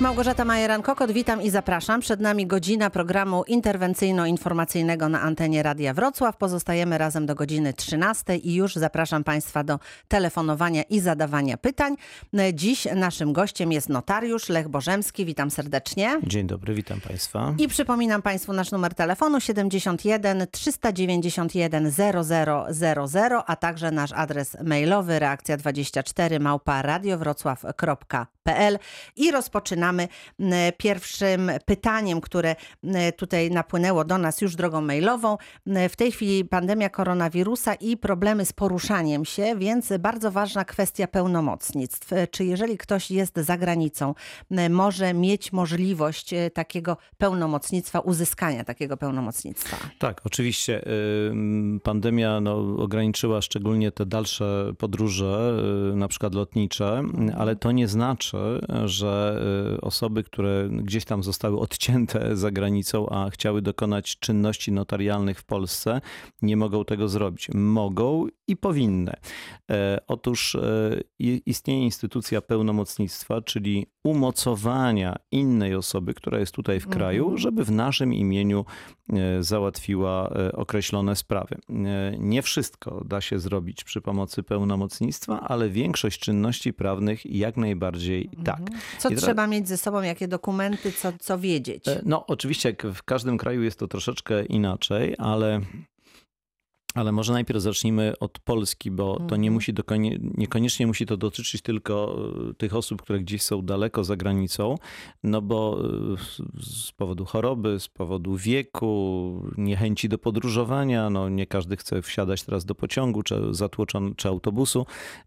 Małgorzata Majeran-Kokot, witam i zapraszam. Przed nami godzina programu interwencyjno-informacyjnego na antenie Radia Wrocław. Pozostajemy razem do godziny 13 i już zapraszam Państwa do telefonowania i zadawania pytań. Dziś naszym gościem jest notariusz Lech Bożemski. Witam serdecznie. Dzień dobry, witam Państwa. I przypominam Państwu nasz numer telefonu 71 391 0000, a także nasz adres mailowy reakcja24 małpa radiowrocław.pl i rozpoczynamy pierwszym pytaniem, które tutaj napłynęło do nas już drogą mailową. W tej chwili pandemia koronawirusa i problemy z poruszaniem się, więc bardzo ważna kwestia pełnomocnictw. Czy jeżeli ktoś jest za granicą, może mieć możliwość takiego pełnomocnictwa, uzyskania takiego pełnomocnictwa? Tak, oczywiście. Pandemia no, ograniczyła szczególnie te dalsze podróże, na przykład lotnicze, ale to nie znaczy, że osoby, które gdzieś tam zostały odcięte za granicą, a chciały dokonać czynności notarialnych w Polsce, nie mogą tego zrobić. Mogą i powinny. E, otóż e, istnieje instytucja pełnomocnictwa, czyli umocowania innej osoby, która jest tutaj w kraju, mhm. żeby w naszym imieniu e, załatwiła określone sprawy. Nie wszystko da się zrobić przy pomocy pełnomocnictwa, ale większość czynności prawnych jak najbardziej tak. Mhm. Co trzeba mieć ze sobą, jakie dokumenty, co, co wiedzieć? No, oczywiście w każdym kraju jest to troszeczkę inaczej, ale ale może najpierw zacznijmy od Polski, bo to nie mhm. musi dokonie, niekoniecznie musi to dotyczyć tylko e, tych osób, które gdzieś są daleko za granicą, no bo e, z powodu choroby, z powodu wieku, niechęci do podróżowania, no nie każdy chce wsiadać teraz do pociągu czy zatłoczon, czy autobusu,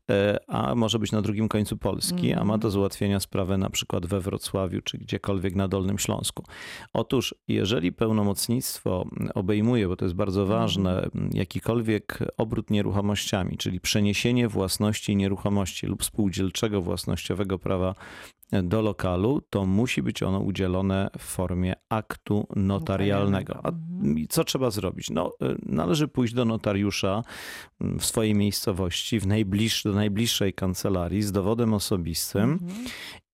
e, a może być na drugim końcu Polski, a ma do mhm. załatwienia sprawę na przykład we Wrocławiu czy gdziekolwiek na Dolnym Śląsku. Otóż, jeżeli pełnomocnictwo obejmuje, bo to jest bardzo ważne, mhm. jaki jakikolwiek obrót nieruchomościami, czyli przeniesienie własności nieruchomości lub spółdzielczego własnościowego prawa do lokalu, to musi być ono udzielone w formie aktu notarialnego. A co trzeba zrobić? No, y, należy pójść do notariusza mm, w swojej miejscowości, w najbliż, do najbliższej kancelarii z dowodem osobistym mhm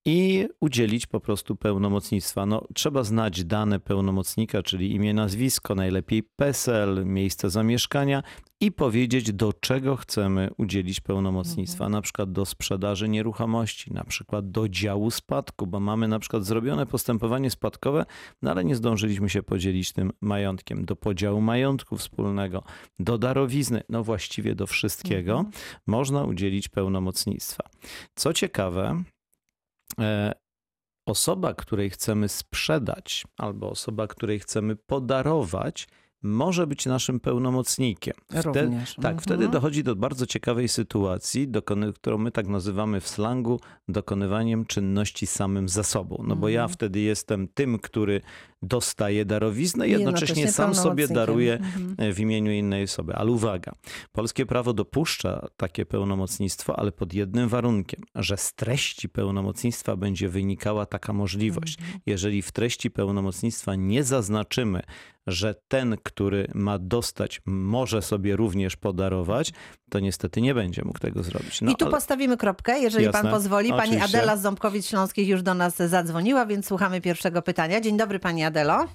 i udzielić po prostu pełnomocnictwa. No, trzeba znać dane pełnomocnika, czyli imię, nazwisko, najlepiej PESEL, miejsce zamieszkania i powiedzieć, do czego chcemy udzielić pełnomocnictwa, mhm. na przykład do sprzedaży nieruchomości, na przykład do działu spadku, bo mamy na przykład zrobione postępowanie spadkowe, no ale nie zdążyliśmy się podzielić tym majątkiem, do podziału majątku wspólnego, do darowizny, no właściwie do wszystkiego mhm. można udzielić pełnomocnictwa. Co ciekawe, osoba, której chcemy sprzedać, albo osoba, której chcemy podarować, może być naszym pełnomocnikiem. Wtedy, Również. Tak, mhm. wtedy dochodzi do bardzo ciekawej sytuacji, którą my tak nazywamy w slangu dokonywaniem czynności samym za sobą. No bo ja mhm. wtedy jestem tym, który dostaje darowiznę i jednocześnie, sam sobie daruje mhm. W imieniu innej osoby. Ale uwaga, polskie prawo dopuszcza takie pełnomocnictwo, ale pod jednym warunkiem, że z treści pełnomocnictwa będzie wynikała taka możliwość. Mhm. Jeżeli w treści pełnomocnictwa nie zaznaczymy, że ten, który ma dostać, może sobie również podarować, to niestety nie będzie mógł tego zrobić. No, I tu ale... postawimy kropkę, jeżeli Jasne. pan pozwoli. Pani Oczywiście. Adela z Ząbkowic Śląskich już do nas zadzwoniła, więc słuchamy pierwszego pytania. Dzień dobry pani Adelo.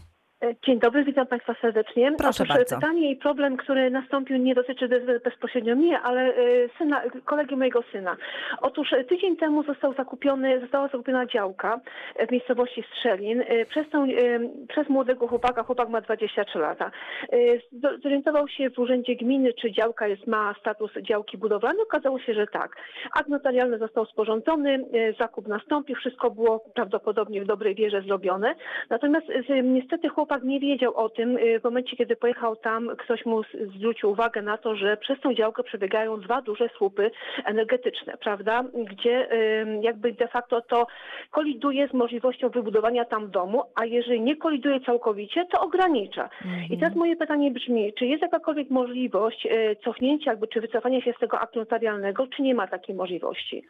Dzień dobry, witam Państwa serdecznie. Proszę Otóż bardzo. pytanie i problem, który nastąpił nie dotyczy bezpośrednio mnie, ale e, syna, kolegi mojego syna. Otóż e, tydzień temu został zakupiony, została zakupiona działka w miejscowości Strzelin przez, tą, przez młodego chłopaka, chłopak ma 23 lata. E, zorientował się w urzędzie gminy, czy działka jest, ma status działki budowlanej. Okazało się, że tak. Akt notarialny został sporządzony, zakup nastąpił, wszystko było prawdopodobnie w dobrej wierze zrobione. Natomiast niestety chłopak chłopak nie wiedział o tym. Y, w momencie, kiedy pojechał tam, ktoś mu zwrócił uwagę na to, że przez tą działkę przebiegają dwa duże słupy energetyczne, prawda? Gdzie jakby de facto to koliduje z możliwością wybudowania tam domu, a jeżeli nie koliduje całkowicie, to ogranicza. Mhm. I teraz moje pytanie brzmi, czy jest jakakolwiek możliwość y, cofnięcia jakby, czy wycofania się z tego aktu notarialnego, czy nie ma takiej możliwości?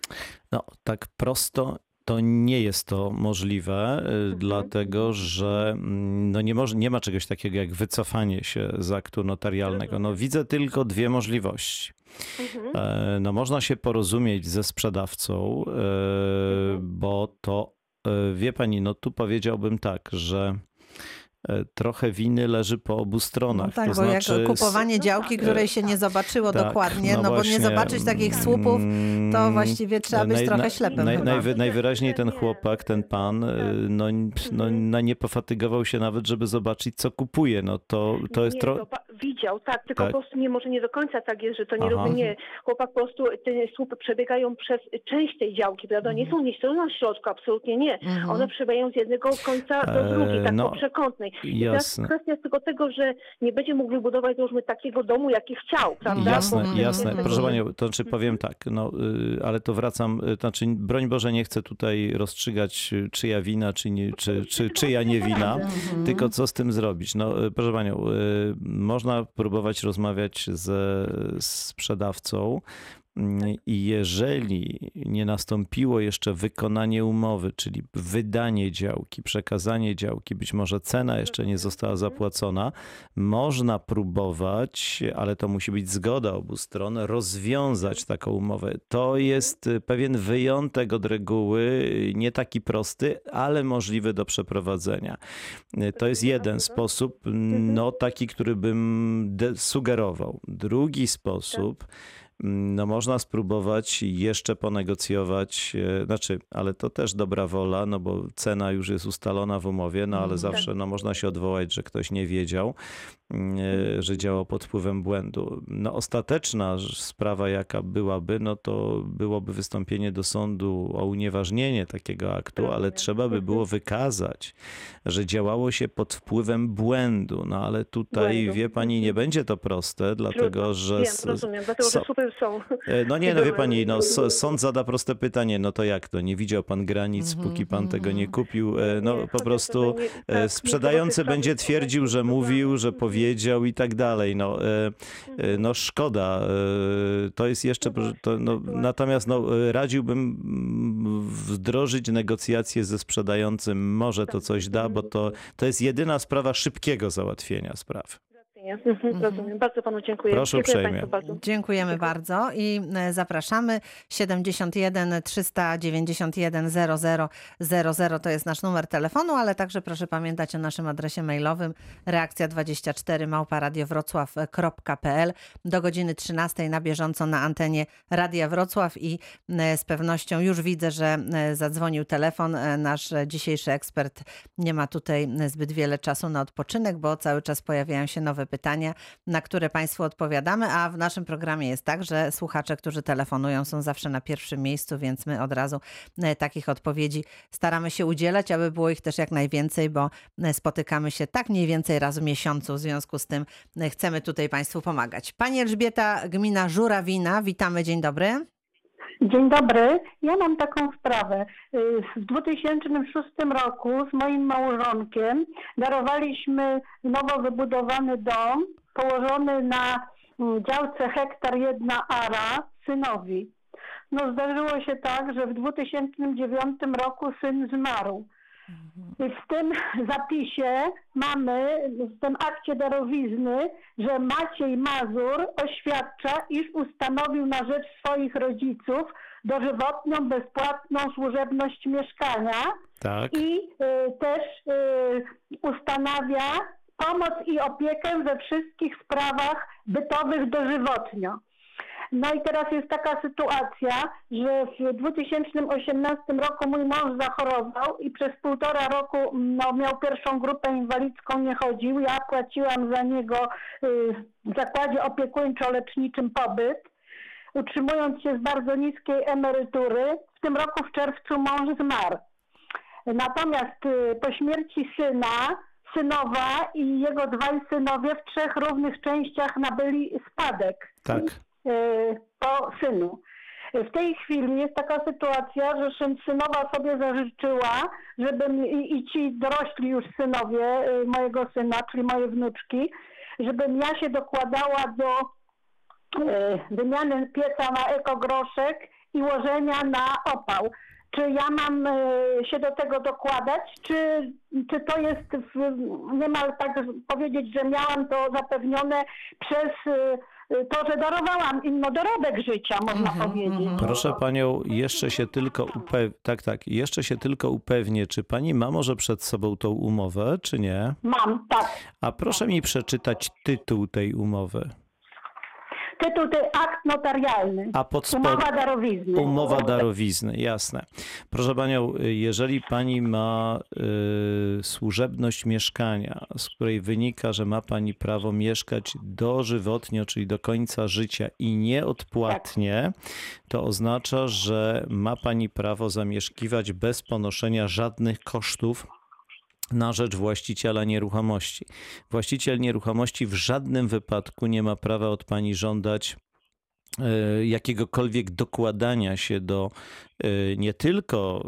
No, tak prosto to nie jest to możliwe, y, mhm. dlatego że mm, no nie, może, nie ma czegoś takiego jak wycofanie się z aktu notarialnego. No, widzę tylko dwie możliwości. Mhm. E, no, można się porozumieć ze sprzedawcą, e, mhm. bo to e, wie pani, no tu powiedziałbym tak, że trochę winy leży po obu stronach. No tak, to bo znaczy, jak kupowanie działki, której się nie zobaczyło tak, dokładnie, no no, właśnie, bo nie zobaczyć takich słupów, to mm, właściwie trzeba być naj- trochę ślepym Naj, najwy, najwyraźniej ten chłopak, ten pan, e, no, no, no nie pofatygował się nawet, żeby zobaczyć, co kupuje. No to, to jest trochę... widział, tak, tylko Tak? po prostu nie, może nie do końca tak jest, że to nie Aha. robi, nie. Chłopak po prostu, te słupy przebiegają przez część tej działki, prawda, nie są nie są na środku, absolutnie nie. Mhm. One przebiegają z jednego końca do Eee, drugiej, tak no, po przekątnej. I teraz jasne. kwestia jest tylko tego, że nie będzie mógł wybudować, załóżmy, takiego domu, jaki chciał, prawda? Jasne, Bo- jasne. Mhm. Proszę Panią, to znaczy powiem tak, no, y, ale to wracam, y, to znaczy broń Boże nie chcę tutaj rozstrzygać y, czyja wina, czy, nie, czy, czy czyja nie wina, Mhm. tylko co z tym zrobić. No, y, proszę Panią, y, można próbować rozmawiać ze sprzedawcą i jeżeli nie nastąpiło jeszcze wykonanie umowy, czyli wydanie działki, przekazanie działki, być może cena jeszcze nie została zapłacona, można próbować, ale to musi być zgoda obu stron, rozwiązać taką umowę. To jest y, pewien wyjątek od reguły, y, nie taki prosty, ale możliwy do przeprowadzenia. Y, To jest jeden sposób, no taki, który bym sugerował. Drugi sposób, no można spróbować jeszcze ponegocjować, e, znaczy, ale to też dobra wola, no bo cena już jest ustalona w umowie, no ale zawsze no, można się odwołać, że ktoś nie wiedział, że działał pod wpływem błędu. No ostateczna sprawa jaka byłaby, no to byłoby wystąpienie do sądu o unieważnienie takiego aktu, ale trzeba by było wykazać, że działało się pod wpływem błędu, no ale tutaj Błędu. wie pani, nie będzie to proste, dlatego Trudno. że... Wiem, rozumiem, dlatego so- że słupy są. E, No nie, no wie pani, no, sąd zada proste pytanie, no to jak to, nie widział pan granic, póki pan tego nie kupił, E, no Nie, po prostu e, tak, sprzedający będzie twierdził, że mówił, że Mhm. Powiedział i tak dalej, no, e, e, no szkoda, e, to jest jeszcze, to, no, natomiast no, radziłbym wdrożyć negocjacje ze sprzedającym, może to coś da, bo to, to jest jedyna sprawa szybkiego załatwienia spraw. Nie, mhm, Rozumiem. Bardzo panu dziękuję. Proszę Dziękuję uprzejmie. Państwu bardzo. Dziękujemy bardzo i e, zapraszamy. 71 391 00 00 to jest nasz numer telefonu, ale także proszę pamiętać o naszym adresie mailowym reakcja24 małparadiowrocław.pl do godziny 13 na bieżąco na antenie Radia Wrocław i e, z pewnością już widzę, że e, zadzwonił telefon. Nasz dzisiejszy ekspert nie ma tutaj zbyt wiele czasu na odpoczynek, bo cały czas pojawiają się nowe pytania, na które Państwu odpowiadamy, a w naszym programie jest tak, że słuchacze, którzy telefonują są zawsze na pierwszym miejscu, więc my od razu e, takich odpowiedzi staramy się udzielać, aby było ich też jak najwięcej, bo e, spotykamy się tak mniej więcej raz w miesiącu, w związku z tym e, chcemy tutaj Państwu pomagać. Pani Elżbieta, gmina Żurawina, witamy, dzień dobry. Dzień dobry. Ja mam taką sprawę. Y, W 2006 roku z moim małżonkiem darowaliśmy nowo wybudowany dom położony na mm, działce hektar jedna ara synowi. No zdarzyło się tak, że w 2009 roku syn zmarł. W tym zapisie mamy, w tym akcie darowizny, że Maciej Mazur oświadcza, iż ustanowił na rzecz swoich rodziców dożywotnią, bezpłatną służebność mieszkania Tak. i y, też y, ustanawia pomoc i opiekę we wszystkich sprawach bytowych dożywotnio. No i teraz jest taka sytuacja, że w 2018 roku mój mąż zachorował i przez półtora roku no, miał pierwszą grupę inwalidzką, nie chodził. Ja płaciłam za niego y, w zakładzie opiekuńczo-leczniczym pobyt, utrzymując się z bardzo niskiej emerytury. W tym roku w czerwcu mąż zmarł. Natomiast y, po śmierci syna, synowa i jego dwaj synowie w trzech równych częściach nabyli spadek Tak. Y, po synu. W tej chwili jest taka sytuacja, że synowa sobie zażyczyła, żebym i, ci dorośli już synowie y, mojego syna, czyli moje wnuczki, żebym ja się dokładała do y, wymiany pieca na ekogroszek i łożenia na opał. Czy ja mam się do tego dokładać, czy, czy to jest w, niemal tak powiedzieć, że miałam to zapewnione przez to, że darowałam im no, dorobek życia, można Mhm, powiedzieć. mhm. Proszę panią, jeszcze się tylko upew... tak, tak, jeszcze się tylko upewnię, czy pani ma może przed sobą tą umowę, czy nie? Mam, tak. A proszę mi przeczytać tytuł tej umowy. Tytuł to akt notarialny. A pod spod... Umowa darowizny. Umowa darowizny, jasne. Proszę panią, jeżeli pani ma y, służebność mieszkania, z której wynika, że ma pani prawo mieszkać dożywotnio, czyli do końca życia i nieodpłatnie, to oznacza, że ma pani prawo zamieszkiwać bez ponoszenia żadnych kosztów na rzecz właściciela nieruchomości. Właściciel nieruchomości w żadnym wypadku nie ma prawa od pani żądać e, jakiegokolwiek dokładania się do e, nie tylko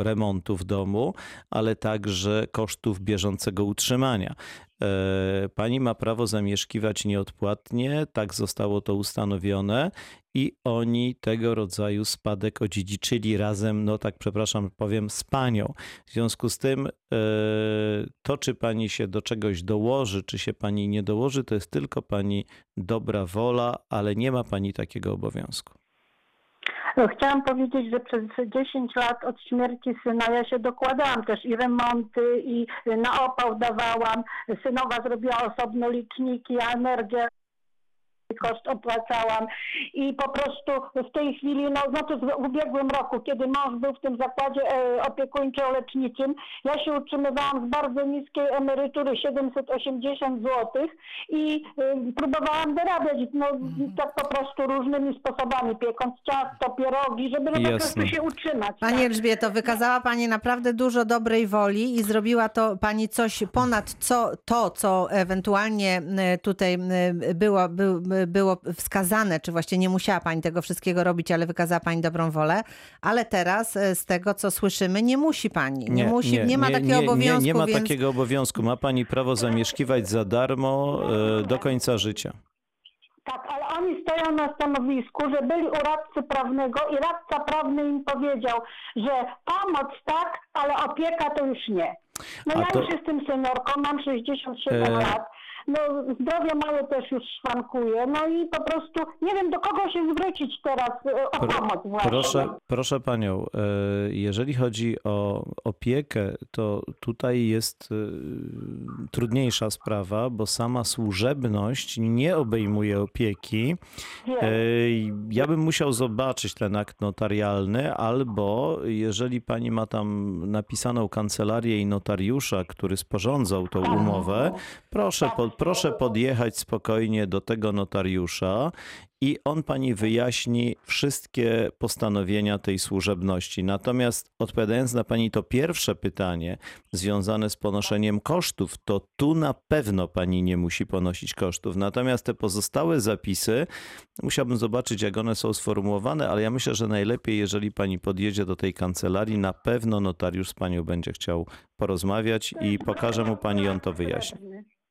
e, remontu w domu, ale także kosztów bieżącego utrzymania. Pani ma prawo zamieszkiwać nieodpłatnie, tak zostało to ustanowione i oni tego rodzaju spadek odziedziczyli razem, no tak przepraszam, powiem, z panią. W związku z tym e, to, czy pani się do czegoś dołoży, czy się pani nie dołoży, to jest tylko pani dobra wola, ale nie ma pani takiego obowiązku. No, Chciałam powiedzieć, że przez 10 lat od śmierci syna ja się dokładałam też i remonty, i na opał dawałam. Synowa zrobiła osobno liczniki, a energię koszt opłacałam i po prostu w tej chwili, no znaczy w ubiegłym roku, kiedy mąż był w tym zakładzie e, opiekuńczo-leczniczym, ja się utrzymywałam z bardzo niskiej emerytury 780 zł i e, próbowałam dorabiać, no tak po prostu różnymi sposobami, piekąc ciasto, pierogi, żeby no po prostu się utrzymać. Pani tak. Elżbieto, wykazała Pani naprawdę dużo dobrej woli i zrobiła to Pani coś ponad co, to, co ewentualnie e, tutaj było, był, było wskazane, czy właściwie nie musiała Pani tego wszystkiego robić, ale wykazała Pani dobrą wolę, ale teraz e, z tego, co słyszymy, nie musi Pani, nie, musi, nie, ma takiego obowiązku, Nie, nie ma więc... takiego obowiązku. Ma pani prawo zamieszkiwać za darmo e, do końca życia. Tak, ale oni stoją na stanowisku, że byli u radcy prawnego i radca prawny im powiedział, że pomoc tak, ale opieka to już nie. No A ja to- już jestem seniorką, mam 67 E. lat. No zdrowie moje też już szwankuje. No i po prostu nie wiem do kogo się zwrócić teraz e, o pomoc właśnie. Proszę, proszę panią, e, jeżeli chodzi o opiekę, to tutaj jest e, trudniejsza sprawa, bo sama służebność nie obejmuje opieki. Wiem. Ja bym musiał zobaczyć ten akt notarialny, albo jeżeli pani ma tam napisaną kancelarię i notariusza, który sporządzał tą umowę, proszę, po, proszę podjechać spokojnie do tego notariusza i on pani wyjaśni wszystkie postanowienia tej służebności. Natomiast odpowiadając na pani to pierwsze pytanie związane z ponoszeniem kosztów, to tu na pewno pani nie musi ponosić kosztów. Natomiast te pozostałe zapisy musiałbym zobaczyć, jak one są sformułowane, ale ja myślę, że najlepiej, jeżeli pani podjedzie do tej kancelarii, na pewno notariusz z panią będzie chciał porozmawiać i pokaże mu pani on to wyjaśni.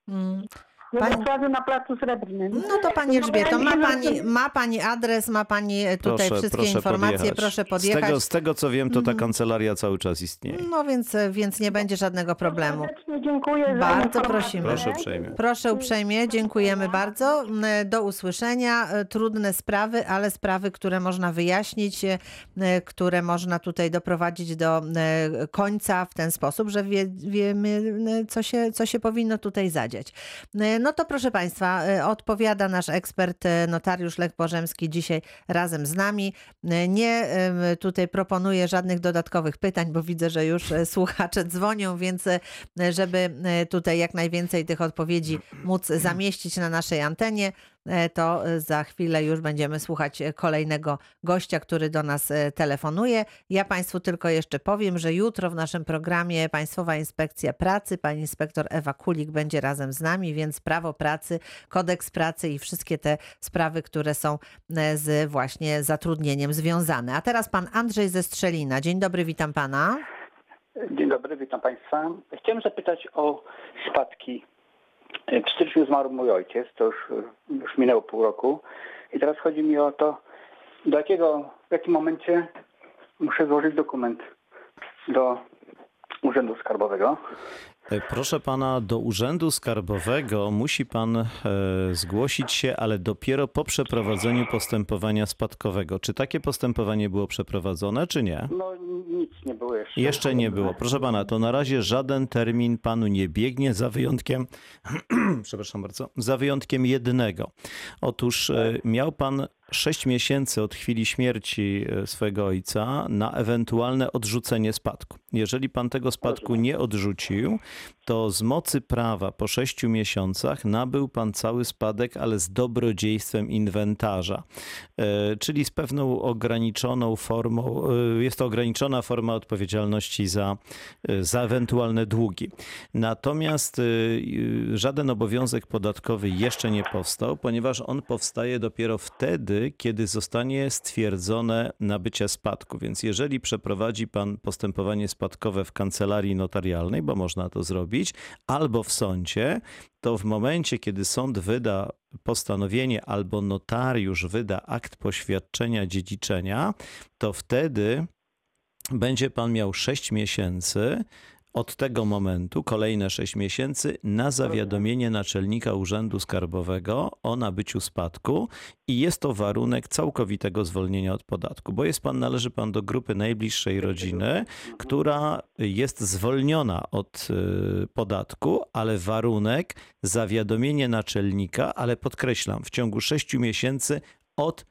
Mm. We Pani- Wrocławiu na placu Srebrnym. No to Pani Elżbieto, ma pani, ma pani adres, ma Pani e, tutaj Proszę, wszystkie proszę informacje, podjechać. proszę Z podjechać. tego, z tego co wiem, to ta kancelaria cały czas istnieje. No więc, więc nie będzie żadnego problemu. Serdecznie dziękuję za Bardzo prosimy. Proszę uprzejmie. Proszę uprzejmie, dziękujemy bardzo. M, Do usłyszenia. E, Trudne sprawy, ale sprawy, które można wyjaśnić, e, które można tutaj doprowadzić do e, końca w ten sposób, że wie, wiemy, e, co się, co się powinno tutaj zadziać. No to proszę Państwa, e, odpowiada nasz ekspert, e, notariusz Lech Bożemski dzisiaj razem z nami. E, Nie tutaj proponuję żadnych dodatkowych pytań, bo widzę, że już słuchacze dzwonią, więc żeby tutaj jak najwięcej tych odpowiedzi móc zamieścić na naszej antenie, to e, za chwilę już będziemy słuchać e, kolejnego gościa, który do nas e, telefonuje. Ja Państwu tylko jeszcze powiem, że jutro w naszym programie Państwowa Inspekcja Pracy, pani inspektor Ewa Kulik będzie razem z nami, więc prawo pracy, kodeks pracy i wszystkie te sprawy, które są e, z właśnie zatrudnieniem związane. A teraz pan Andrzej ze Strzelina. Dzień dobry, witam pana. Dzień dobry, witam Państwa. Chciałem zapytać o spadki. W styczniu zmarł mój ojciec, to już, już minęło pół roku. I teraz chodzi mi o to, do jakiego, w jakim momencie muszę złożyć dokument do Urzędu Skarbowego. E, Proszę pana, do Urzędu Skarbowego musi pan e, zgłosić się, ale dopiero po przeprowadzeniu postępowania spadkowego. Czy takie postępowanie było przeprowadzone, czy nie? No nic nie było jeszcze. Jeszcze nie było. Proszę pana, to na razie żaden termin panu nie biegnie, za wyjątkiem, przepraszam bardzo, za wyjątkiem jednego. Otóż e, miał pan 6 miesięcy od chwili śmierci e, swojego ojca na ewentualne odrzucenie spadku. Jeżeli pan tego spadku nie odrzucił, to z mocy prawa po 6 miesiącach nabył pan cały spadek, ale z dobrodziejstwem inwentarza, E, czyli z pewną ograniczoną formą, e, jest to ograniczona forma odpowiedzialności za, za ewentualne długi. Natomiast żaden obowiązek podatkowy jeszcze nie powstał, ponieważ on powstaje dopiero wtedy, kiedy zostanie stwierdzone nabycie spadku. Więc jeżeli przeprowadzi pan postępowanie spadkowe w kancelarii notarialnej, bo można to zrobić, albo w sądzie, to w momencie, kiedy sąd wyda postanowienie albo notariusz wyda akt poświadczenia dziedziczenia, to wtedy będzie pan miał 6 miesięcy od tego momentu, kolejne 6 miesięcy, na zawiadomienie naczelnika Urzędu Skarbowego o nabyciu spadku i jest to warunek całkowitego zwolnienia od podatku, bo jest pan, należy pan do grupy najbliższej rodziny, która jest zwolniona od y, podatku, ale warunek zawiadomienie naczelnika, ale podkreślam, w ciągu 6 miesięcy od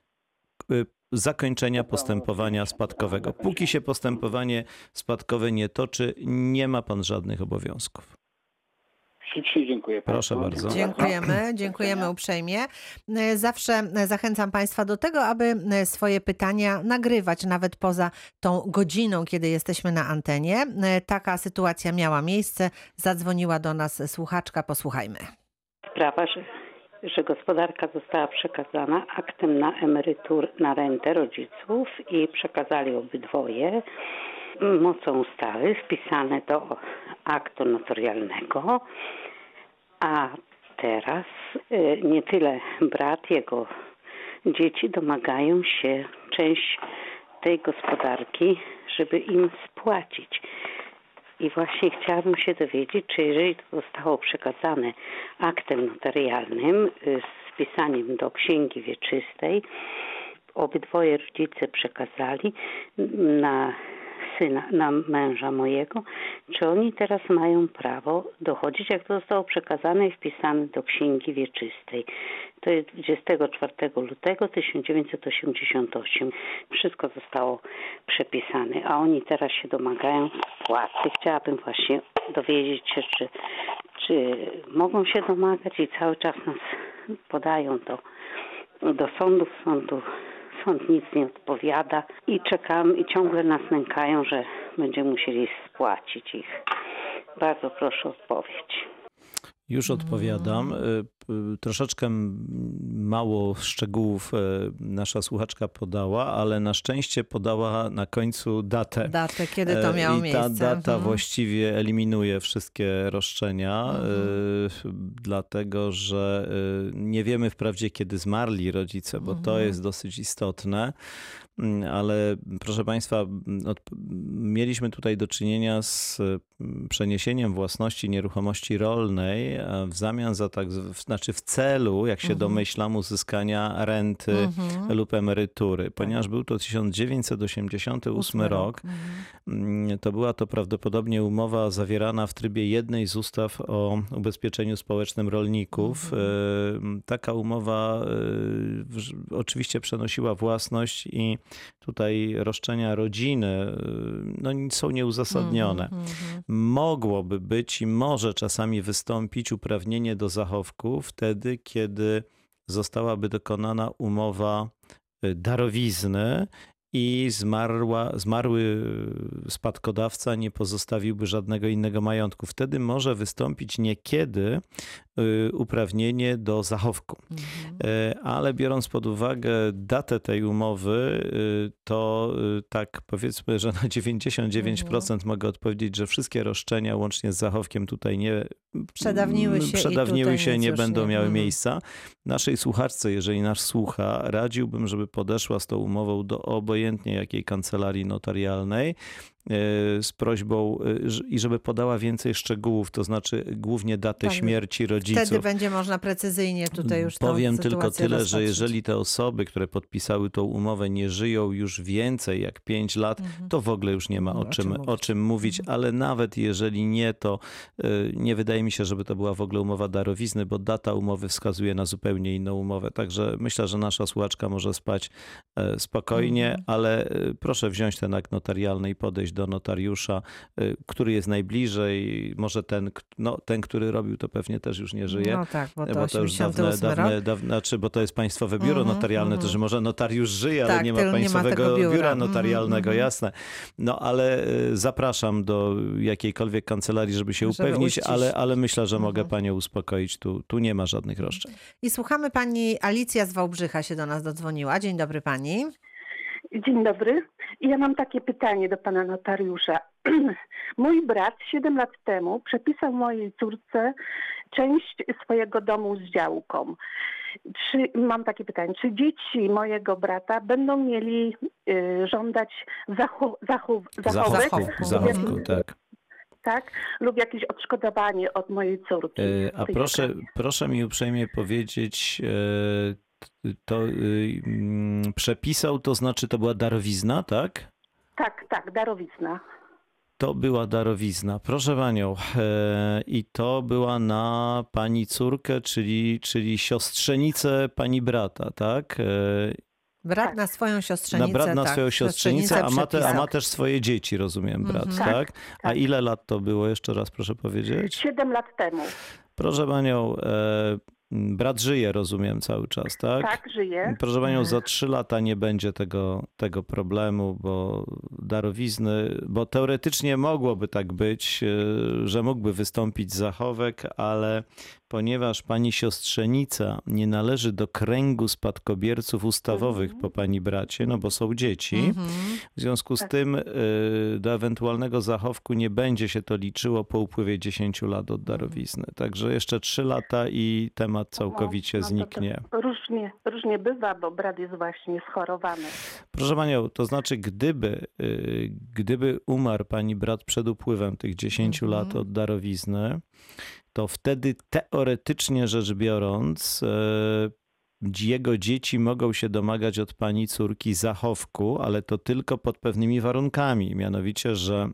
y, zakończenia postępowania spadkowego. Póki się postępowanie spadkowe nie toczy, nie ma pan żadnych obowiązków. Ślicznie dziękuję Proszę państwu. bardzo. Dziękujemy, dziękujemy uprzejmie. Zawsze zachęcam Państwa do tego, aby swoje pytania nagrywać nawet poza tą godziną, kiedy jesteśmy na antenie. Taka sytuacja miała miejsce. Zadzwoniła do nas słuchaczka, posłuchajmy. sprawa, że, że gospodarka została przekazana aktem na emerytur, na rentę rodziców i przekazali obydwoje mocą ustawy wpisane do aktu notarialnego, a teraz y, nie tyle brat, jego dzieci domagają się część tej gospodarki, żeby im spłacić. I właśnie chciałabym się dowiedzieć, czy jeżeli to zostało przekazane aktem notarialnym y, z wpisaniem do księgi wieczystej, obydwoje rodzice przekazali na syna, na męża mojego, czy oni teraz mają prawo dochodzić, jak to zostało przekazane i wpisane do księgi wieczystej. To jest 24 lutego 1988. Wszystko zostało przepisane, a oni teraz się domagają płacy. Chciałabym właśnie dowiedzieć się, czy, czy mogą się domagać i cały czas nas podają do, do sądów, sądu sąd nic nie odpowiada i czekam i ciągle nas nękają, że będziemy musieli spłacić ich. Bardzo proszę o odpowiedź. Już odpowiadam. Y, y, Troszeczkę mało szczegółów y, nasza słuchaczka podała, ale na szczęście podała na końcu datę. Datę, kiedy to E, miało I miejsce. ta data Mhm. właściwie eliminuje wszystkie roszczenia, Mhm. y, dlatego że y, nie wiemy wprawdzie, kiedy zmarli rodzice, bo to Mhm. jest dosyć istotne. Mm, Ale proszę Państwa, m, od, mieliśmy tutaj do czynienia z mm, przeniesieniem własności nieruchomości rolnej w zamian za tak, z- znaczy w celu, jak się Mhm. domyślam, uzyskania renty Mhm. lub emerytury. Ponieważ był to 1988 Ósmy rok, Mhm. Mm, To była to prawdopodobnie umowa zawierana w trybie jednej z ustaw o ubezpieczeniu społecznym rolników. E, Taka umowa w- oczywiście przenosiła własność i tutaj roszczenia rodziny e, no, są nieuzasadnione. Mhm, mhm. Mogłoby być i może czasami wystąpić uprawnienie do zachowku wtedy, kiedy zostałaby dokonana umowa y, darowizny i zmarła, zmarły y, spadkodawca nie pozostawiłby żadnego innego majątku. Wtedy może wystąpić niekiedy uprawnienie do zachowku. Mhm. E, Ale biorąc pod uwagę datę tej umowy, y, to y, tak powiedzmy, że na 99% mogę odpowiedzieć, że wszystkie roszczenia łącznie z zachowkiem tutaj nie Przedawniły się przedawniły się nie będą nie- miały mhm. miejsca. Naszej słuchaczce, jeżeli nas słucha, radziłbym, żeby podeszła z tą umową do obojętnie jakiej kancelarii notarialnej z prośbą ż- i żeby podała więcej szczegółów, to znaczy głównie datę Tak, śmierci rodziców. Wtedy będzie można precyzyjnie tutaj już Powiem tylko tyle, że jeżeli te osoby, które podpisały tą umowę, nie żyją już więcej jak 5 lat, to w ogóle już nie ma o Mhm. O czym czym, mówić. o czym mówić, ale nawet jeżeli nie, to y, nie wydaje mi się, żeby to była w ogóle umowa darowizny, bo data umowy wskazuje na zupełnie inną umowę. Także myślę, że nasza słuchaczka może spać e, spokojnie, Mhm. ale e, proszę wziąć ten akt notarialny i podejść do notariusza, e, który jest najbliżej. Może ten, no, ten który robił, to pewnie też już nie żyje. No tak, bo to, Bo to już 88 dawne, dawne, dawne, znaczy, bo to jest państwowe biuro Mhm, notarialne, to mhm. że może notariusz żyje, ale Tak, nie ma tylko nie ma państwowego biura. biura Mhm, notarialnego, mhm. jasne. No ale y, zapraszam do jakiejkolwiek kancelarii, żeby się Żeby upewnić, ale, ale myślę, że mogę Mhm. panią uspokoić. Tu, tu nie ma żadnych roszczeń. I słuchamy pani Alicja z Wałbrzycha się do nas dodzwoniła. Dzień dobry pani. Dzień dobry. Ja mam takie pytanie do pana notariusza. Mój brat 7 lat temu przepisał mojej córce część swojego domu z działką. Czy, mam takie pytanie, czy dzieci mojego brata będą mieli y, żądać zachowek, Zachowku. Zachowku, tak. tak, lub jakieś odszkodowanie od mojej córki? Y, w A proszę, proszę mi uprzejmie powiedzieć, t- to y, mm, przepisał, to znaczy to była darowizna, tak? Tak, tak, darowizna. To była darowizna. Proszę panią, e, i to była na pani córkę, czyli, czyli siostrzenicę pani brata, tak? E, Brat Tak. na swoją siostrzenicę. na brat na tak, swoją siostrzenicę, a ma, te, a ma też swoje dzieci, rozumiem, brat, Mhm. tak? A tak. ile lat to było? Jeszcze raz proszę powiedzieć. 7 lat temu. Proszę panią, e, brat żyje, rozumiem, cały czas, tak? Tak, żyje. Proszę panią, Mhm. za trzy lata nie będzie tego, tego problemu, bo darowizny, bo teoretycznie mogłoby tak być, e, że mógłby wystąpić zachowek, ale ponieważ pani siostrzenica nie należy do kręgu spadkobierców ustawowych Mhm. po pani bracie, no bo są dzieci, Mhm. w związku z Tak. tym y, do ewentualnego zachowku nie będzie się to liczyło po upływie 10 lat od darowizny. Także jeszcze 3 lata i temat całkowicie No, no to zniknie. To różnie, różnie bywa, bo brat jest właśnie schorowany. Proszę panią, to znaczy gdyby, y, gdyby umarł pani brat przed upływem tych 10 Mhm. lat od darowizny, to wtedy teoretycznie rzecz biorąc y, jego dzieci mogą się domagać od pani córki zachowku, ale to tylko pod pewnymi warunkami. Mianowicie, że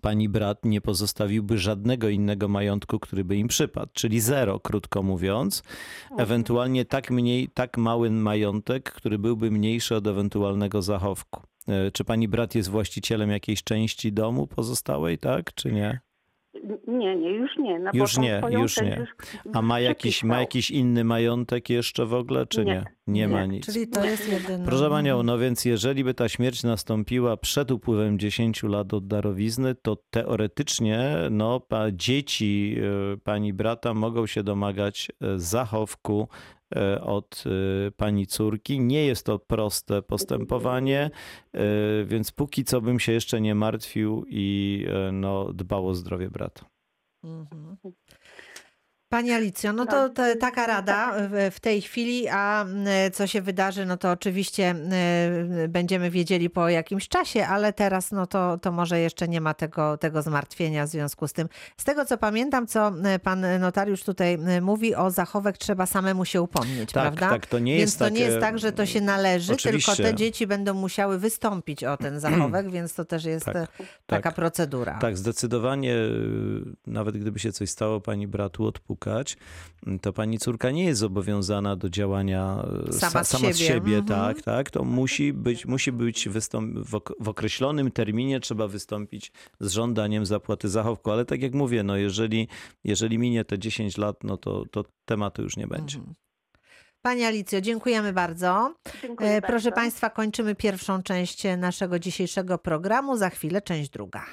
pani brat nie pozostawiłby żadnego innego majątku, który by im przypadł, czyli zero, krótko mówiąc. Ewentualnie tak, mniej, tak mały majątek, który byłby mniejszy od ewentualnego zachowku. E, Czy pani brat jest właścicielem jakiejś części domu pozostałej, tak, czy nie? Nie, nie, już nie. No, Już nie, już nie. już A ma jakiś, ma jakiś inny majątek jeszcze w ogóle, czy nie? Nie. Nie, ma Nie. nic. Czyli to jest jedyne. Proszę panią, no więc jeżeli by ta śmierć nastąpiła przed upływem 10 lat od darowizny, to teoretycznie no, pa, dzieci e, pani brata mogą się domagać e, zachowku od e, pani córki. Nie jest to proste postępowanie, e, więc póki co bym się jeszcze nie martwił i e, no, dbał o zdrowie brata. Mhm. Pani Alicjo, no to, to taka rada w, w tej chwili, a co się wydarzy, no to oczywiście będziemy wiedzieli po jakimś czasie, ale teraz no to, to może jeszcze nie ma tego, tego zmartwienia w związku z tym. Z tego co pamiętam, co pan notariusz tutaj mówi, o zachowek trzeba samemu się upomnieć, Tak, prawda? tak, to nie więc jest to nie takie- jest tak, że to się należy, Oczywiście. tylko te dzieci będą musiały wystąpić o ten zachowek, więc to też jest Tak, e, taka tak. procedura. Tak, zdecydowanie, nawet gdyby się coś stało pani bratu odpukać, to pani córka nie jest zobowiązana do działania y, Sama sa, z sama z siebie, siebie, mhm. tak, tak. To musi być, musi być wystąp- w, ok- w określonym terminie trzeba wystąpić z żądaniem zapłaty zachowku, ale tak jak mówię, no jeżeli, jeżeli minie te 10 lat, no to, to tematu już nie będzie. Mhm. Pani Alicjo, dziękujemy bardzo. Dziękuję E, Proszę bardzo. Państwa, kończymy pierwszą część naszego dzisiejszego programu. Za chwilę część druga.